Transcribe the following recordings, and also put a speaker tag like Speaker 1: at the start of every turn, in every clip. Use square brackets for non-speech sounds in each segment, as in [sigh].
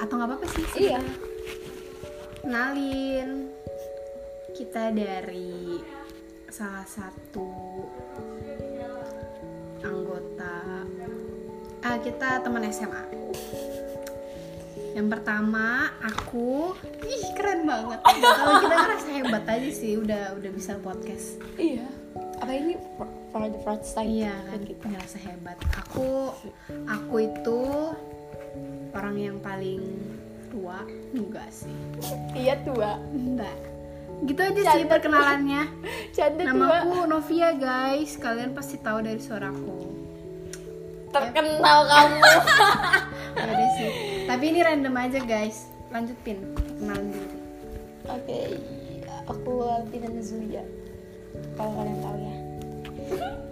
Speaker 1: atau nggak apa-apa sih
Speaker 2: Iya.
Speaker 1: kenalin kita dari salah satu anggota ah kita teman SMA yang pertama aku ih keren banget. Kalau kita ngerasa hebat aja sih udah udah bisa podcast.
Speaker 2: Iya. Apa ini for, for the first time?
Speaker 1: iya kan kita ngerasa hebat. Aku aku itu orang yang paling tua enggak sih [laughs]
Speaker 2: Iya tua.
Speaker 1: enggak gitu aja sih perkenalannya [laughs]
Speaker 2: Canda tua.
Speaker 1: Namaku Novia guys, kalian pasti tahu dari suaraku.
Speaker 2: Terkenal kamu. [laughs]
Speaker 1: Ada sih. Tapi ini random aja guys. Lanjutin, kenalan diri.
Speaker 2: Oke. Aku Alvina Zulia. Kalau kalian tahu ya.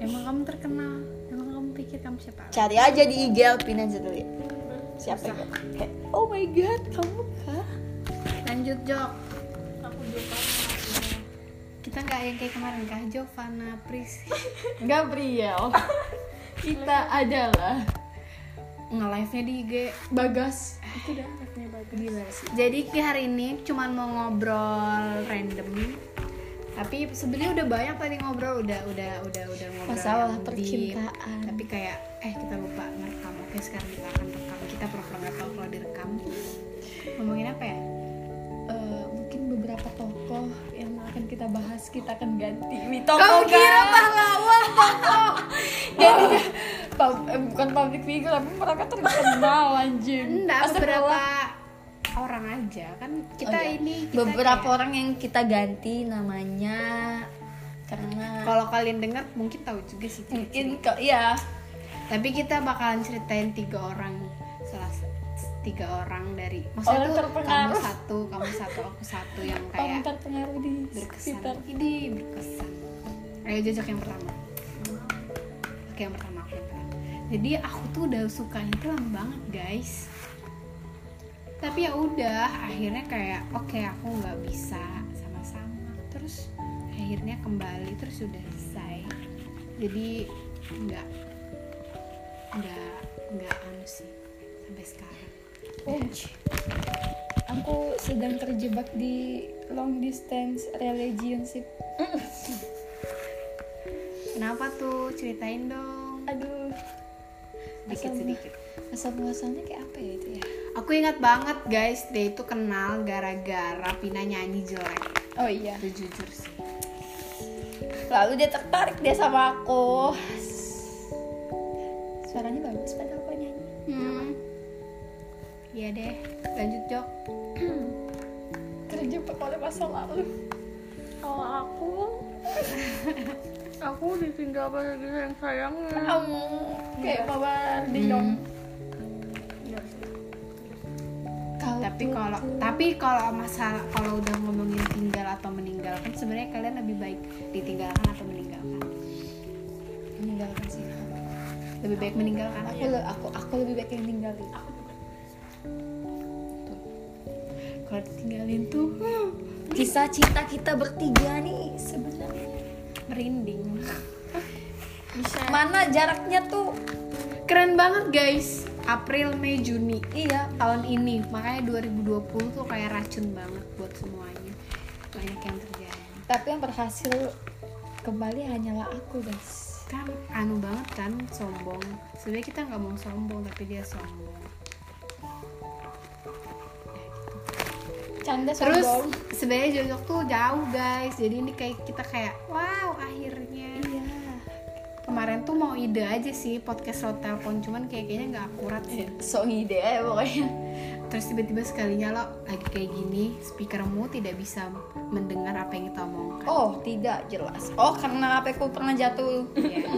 Speaker 1: Emang kamu terkenal? Emang kamu pikir kamu siapa?
Speaker 2: Cari aja di IG Alvina Zulia. Siapa itu? Kayak, oh my god, kamu kah?
Speaker 1: Lanjut Jok. Kita nggak yang kayak kemarin kah? Jovana Pris. [laughs]
Speaker 2: Gabriel. Kita adalah
Speaker 1: Nge-live-nya di IG.
Speaker 2: Bagas. Itu dah live-nya Bagas.
Speaker 1: Gila sih. Jadi ki hari ini cuman mau ngobrol random. Tapi sebenarnya udah banyak tadi ngobrol, udah udah udah udah ngobrol
Speaker 2: Masalah
Speaker 1: deep.
Speaker 2: percintaan.
Speaker 1: Tapi kayak eh kita lupa ngerekam. Oke sekarang kita akan rekam. Kita pura-pura nggak tahu kalau direkam. Ngomongin apa ya?
Speaker 2: Eh, mungkin beberapa tokoh yang akan kita bahas kita akan ganti Wi
Speaker 1: Kamu kira pahlawan tokoh?
Speaker 2: jadi pub- eh, bukan public figure tapi mereka terkenal anjing
Speaker 1: Enggak, beberapa orang aja. Kan kita
Speaker 2: Oh, iya.
Speaker 1: ini kita
Speaker 2: beberapa
Speaker 1: kayak-
Speaker 2: orang yang kita ganti namanya karena
Speaker 1: kalau kalian dengar mungkin tahu juga sih.
Speaker 2: Mungkin kok iya.
Speaker 1: Tapi kita bakalan ceritain tiga orang. Salah tiga orang dari
Speaker 2: Orang
Speaker 1: maksudnya tuh kamu satu kamu satu aku satu yang
Speaker 2: orang
Speaker 1: kayak
Speaker 2: terpengaruh di
Speaker 1: berkesan.
Speaker 2: sekitar.
Speaker 1: Ini berkesan. Ayo jajak yang pertama. Oke yang pertama aku yang pertama. Jadi aku tuh udah suka iklan banget guys tapi ya udah akhirnya kayak oke aku nggak bisa sama-sama. Terus akhirnya kembali terus udah selesai. Jadi nggak nggak nggak anu sih sampai sekarang.
Speaker 2: Ouch. aku sedang terjebak di long distance relationship. [laughs]
Speaker 1: Kenapa tuh? Ceritain dong.
Speaker 2: Aduh
Speaker 1: sedikit
Speaker 2: Asal-
Speaker 1: sedikit
Speaker 2: asal muasalnya kayak apa ya itu ya
Speaker 1: Aku ingat banget guys, dia itu kenal gara-gara Pina nyanyi jelek.
Speaker 2: oh iya
Speaker 1: Itu jujur sih.
Speaker 2: lalu dia tertarik dia sama aku suaranya bagus padahal aku nyanyi
Speaker 1: Hmm. Iya deh, lanjut Jok.
Speaker 2: terjebak oleh masa lalu
Speaker 3: Kalau aku [laughs] aku ditinggal pada dia yang sayangnya.
Speaker 2: kamu. Kayak mama Diyong Kau
Speaker 1: Tapi
Speaker 2: tuh-
Speaker 1: kalau tapi kalau masalah kalau udah ngomongin tinggal atau meninggalkan sebenarnya kalian lebih baik ditinggalkan atau meninggalkan?
Speaker 2: meninggalkan sih.
Speaker 1: Lebih baik meninggalkan.
Speaker 2: aku le- aku aku lebih baik yang ninggalin.
Speaker 1: Kalau ditinggalin tuh
Speaker 2: kisah cinta kita bertiga nih sebenarnya
Speaker 1: merinding.
Speaker 2: mana jaraknya tuh
Speaker 1: Keren banget guys. April, Mei, Juni
Speaker 2: iya
Speaker 1: tahun ini. Makanya 2020 tuh kayak racun banget buat semuanya. Banyak yang terjadi.
Speaker 2: tapi yang berhasil kembali hanyalah aku guys
Speaker 1: kan anu banget kan sombong sebenarnya kita nggak mau sombong tapi dia sombong
Speaker 2: canda
Speaker 1: terus sebenarnya Jojok tuh jauh guys. Jadi ini kayak kita kayak wow akhirnya.
Speaker 2: Iya.
Speaker 1: Kemarin tuh mau ide aja sih podcast lo telepon. Cuman kayak kayaknya nggak akurat sih.
Speaker 2: So ide ya pokoknya.
Speaker 1: Terus tiba-tiba sekalinya lo lagi kayak gini speakermu tidak bisa mendengar apa yang kita omongkan.
Speaker 2: Oh tidak jelas. Oh karena HP ku pernah jatuh.
Speaker 1: Iya.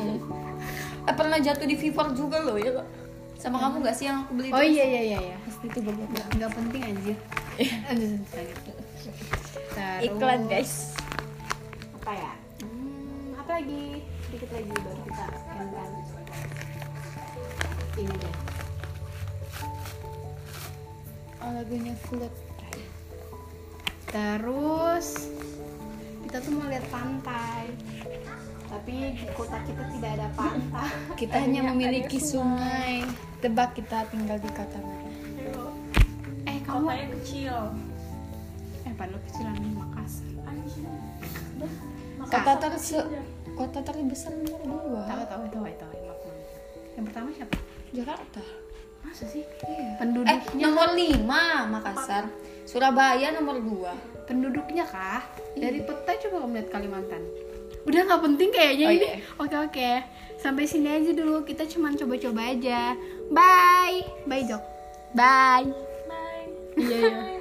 Speaker 1: [laughs]
Speaker 2: eh, pernah jatuh di Vivar juga loh ya sama kamu gak sih yang aku beli
Speaker 1: oh
Speaker 2: itu?
Speaker 1: iya iya iya iya.
Speaker 2: Pasti itu goblok
Speaker 1: nggak penting anjir. Terus-
Speaker 2: iklan guys.
Speaker 1: Apa ya? Hmm, apa lagi? Sedikit lagi baru kita endkan ini deh
Speaker 2: oh, lagunya Float
Speaker 1: terus kita tuh mau lihat pantai. Tapi di kota kita tidak ada pantai.
Speaker 2: Kita hanya memiliki sungai. Tebak kita tinggal di kota mana
Speaker 3: kotanya kecil.
Speaker 1: Eh padahal kecilan di Makassar.
Speaker 2: Kota ter kota terbesar nomor dua.
Speaker 1: Tahu tahu tahu tahu yang pertama siapa?
Speaker 2: Jakarta.
Speaker 1: Masa sih?
Speaker 2: Iya. Eh
Speaker 1: penduduknya
Speaker 2: nomor lima Makassar. Surabaya nomor dua.
Speaker 1: Penduduknya kah? Dari peta coba kamu lihat Kalimantan. Udah nggak penting kayaknya
Speaker 2: Oh,
Speaker 1: ini.
Speaker 2: iya.
Speaker 1: oke oke. Sampai sini aja dulu. Kita cuman coba-coba aja. Bye. Bye bye
Speaker 3: bye
Speaker 1: iya